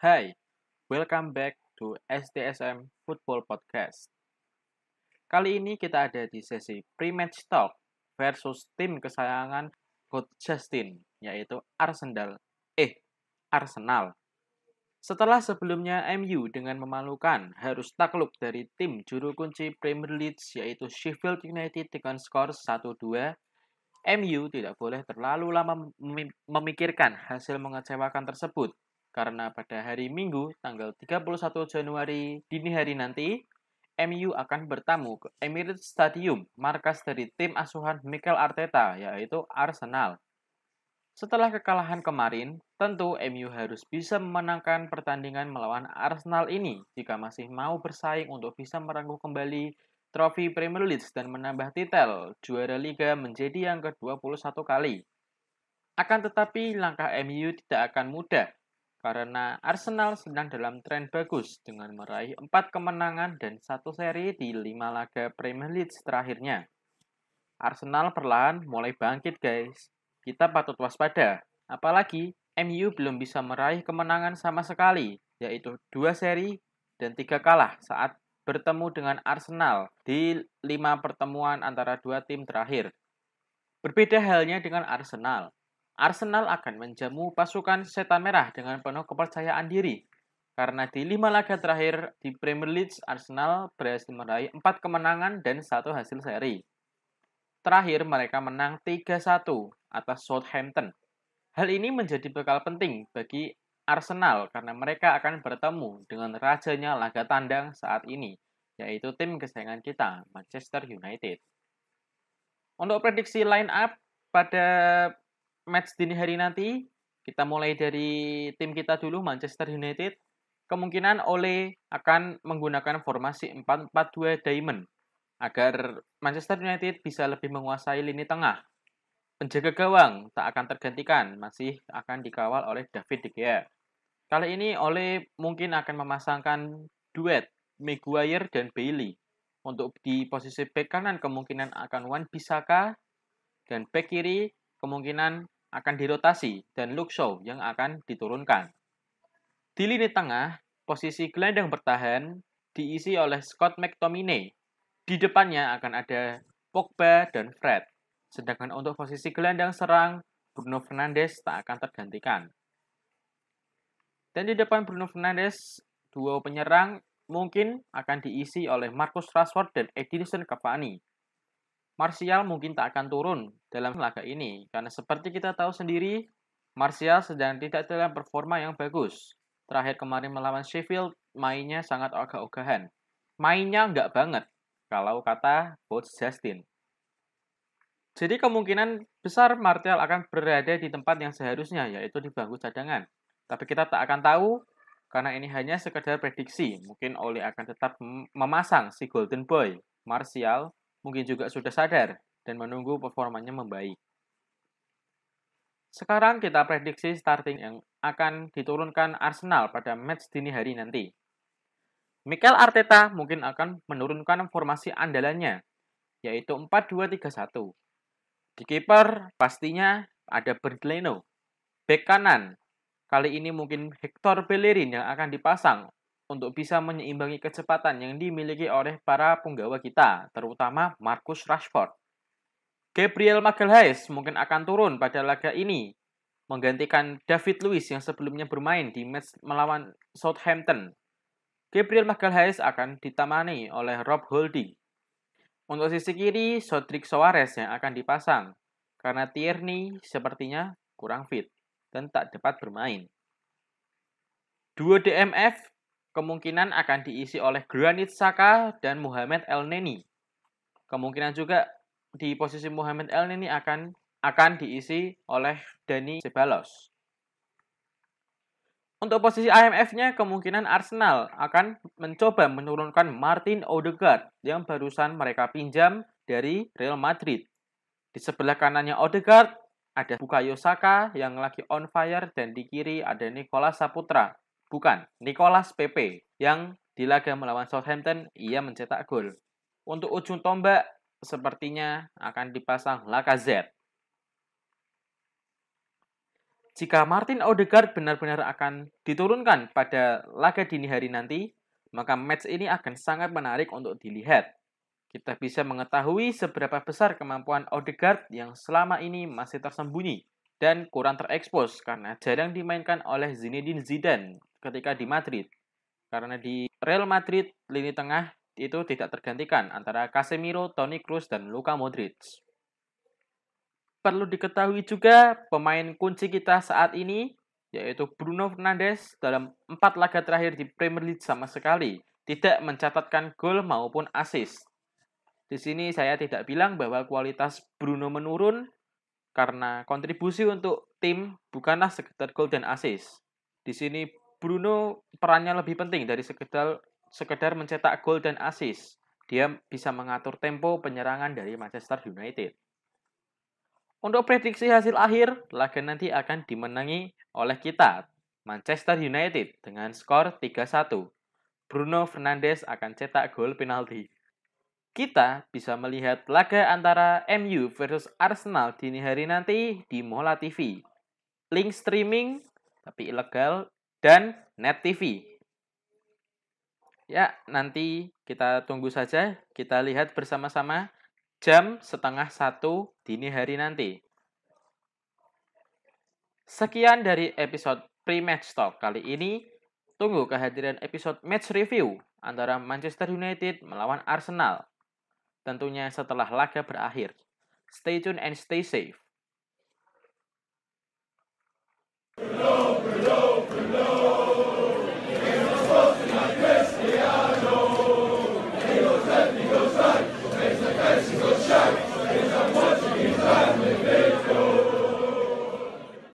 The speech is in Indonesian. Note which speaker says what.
Speaker 1: Hai, welcome back to STSM Football Podcast. Kali ini kita ada di sesi pre-match talk versus tim kesayangan Coach Justin, yaitu Arsenal. Eh, Arsenal. Setelah sebelumnya MU dengan memalukan harus takluk dari tim juru kunci Premier League yaitu Sheffield United dengan skor 1-2, MU tidak boleh terlalu lama memikirkan hasil mengecewakan tersebut karena pada hari Minggu tanggal 31 Januari dini hari nanti MU akan bertamu ke Emirates Stadium, markas dari tim asuhan Mikel Arteta, yaitu Arsenal. Setelah kekalahan kemarin, tentu MU harus bisa memenangkan pertandingan melawan Arsenal ini jika masih mau bersaing untuk bisa merengkuh kembali trofi Premier League dan menambah titel juara Liga menjadi yang ke-21 kali. Akan tetapi langkah MU tidak akan mudah karena Arsenal sedang dalam tren bagus dengan meraih 4 kemenangan dan satu seri di 5 laga Premier League terakhirnya. Arsenal perlahan mulai bangkit guys. Kita patut waspada. Apalagi MU belum bisa meraih kemenangan sama sekali, yaitu dua seri dan tiga kalah saat bertemu dengan Arsenal di lima pertemuan antara dua tim terakhir. Berbeda halnya dengan Arsenal. Arsenal akan menjamu pasukan setan merah dengan penuh kepercayaan diri. Karena di lima laga terakhir di Premier League, Arsenal berhasil meraih empat kemenangan dan satu hasil seri. Terakhir, mereka menang 3-1 atas Southampton. Hal ini menjadi bekal penting bagi Arsenal karena mereka akan bertemu dengan rajanya laga tandang saat ini, yaitu tim kesayangan kita, Manchester United. Untuk prediksi line up pada match dini hari nanti, kita mulai dari tim kita dulu, Manchester United. Kemungkinan Ole akan menggunakan formasi 4-4-2 Diamond agar Manchester United bisa lebih menguasai lini tengah. Penjaga gawang tak akan tergantikan, masih akan dikawal oleh David De Gea. Kali ini Ole mungkin akan memasangkan duet Maguire dan Bailey. Untuk di posisi back kanan kemungkinan akan Wan Bisaka dan back kiri kemungkinan akan dirotasi dan Luke Shaw yang akan diturunkan. Di lini tengah, posisi gelandang bertahan diisi oleh Scott McTominay. Di depannya akan ada Pogba dan Fred. Sedangkan untuk posisi gelandang serang, Bruno Fernandes tak akan tergantikan. Dan di depan Bruno Fernandes, duo penyerang mungkin akan diisi oleh Marcus Rashford dan Edinson Cavani. Martial mungkin tak akan turun dalam laga ini karena seperti kita tahu sendiri Martial sedang tidak dalam performa yang bagus. Terakhir kemarin melawan Sheffield mainnya sangat ogah-ogahan. Mainnya nggak banget kalau kata Coach Justin. Jadi kemungkinan besar Martial akan berada di tempat yang seharusnya yaitu di bangku cadangan. Tapi kita tak akan tahu karena ini hanya sekedar prediksi. Mungkin Oli akan tetap memasang si Golden Boy Martial mungkin juga sudah sadar dan menunggu performanya membaik. Sekarang kita prediksi starting yang akan diturunkan Arsenal pada match dini hari nanti. Mikel Arteta mungkin akan menurunkan formasi andalannya, yaitu 4-2-3-1. Di kiper pastinya ada Bernd Leno. Bek kanan, kali ini mungkin Hector Bellerin yang akan dipasang untuk bisa menyeimbangi kecepatan yang dimiliki oleh para penggawa kita, terutama Marcus Rashford. Gabriel Magalhaes mungkin akan turun pada laga ini, menggantikan David Luiz yang sebelumnya bermain di match melawan Southampton. Gabriel Magalhaes akan ditemani oleh Rob Holding. Untuk sisi kiri, Sodrick Soares yang akan dipasang, karena Tierney sepertinya kurang fit dan tak dapat bermain. Duo DMF kemungkinan akan diisi oleh Granit Saka dan Muhammad El Neni. Kemungkinan juga di posisi Muhammad El Neni akan akan diisi oleh Dani Ceballos. Untuk posisi IMF-nya, kemungkinan Arsenal akan mencoba menurunkan Martin Odegaard yang barusan mereka pinjam dari Real Madrid. Di sebelah kanannya Odegaard ada Bukayo Saka yang lagi on fire dan di kiri ada Nicolas Saputra Bukan, Nicolas Pepe yang di laga melawan Southampton ia mencetak gol. Untuk ujung tombak sepertinya akan dipasang Lacazette. Jika Martin Odegaard benar-benar akan diturunkan pada laga dini hari nanti, maka match ini akan sangat menarik untuk dilihat. Kita bisa mengetahui seberapa besar kemampuan Odegaard yang selama ini masih tersembunyi dan kurang terekspos karena jarang dimainkan oleh Zinedine Zidane ketika di Madrid. Karena di Real Madrid, lini tengah itu tidak tergantikan antara Casemiro, Toni Kroos, dan Luka Modric. Perlu diketahui juga pemain kunci kita saat ini yaitu Bruno Fernandes dalam empat laga terakhir di Premier League sama sekali tidak mencatatkan gol maupun assist. Di sini saya tidak bilang bahwa kualitas Bruno menurun karena kontribusi untuk tim bukanlah sekedar gol dan assist. Di sini Bruno perannya lebih penting dari sekedar sekedar mencetak gol dan assist. Dia bisa mengatur tempo penyerangan dari Manchester United. Untuk prediksi hasil akhir, laga nanti akan dimenangi oleh kita, Manchester United, dengan skor 3-1. Bruno Fernandes akan cetak gol penalti. Kita bisa melihat laga antara MU versus Arsenal dini hari nanti di Mola TV. Link streaming, tapi ilegal, dan Net TV. Ya, nanti kita tunggu saja, kita lihat bersama-sama jam setengah satu dini hari nanti. Sekian dari episode pre-match talk kali ini. Tunggu kehadiran episode match review antara Manchester United melawan Arsenal. Tentunya setelah laga berakhir. Stay tune and stay safe.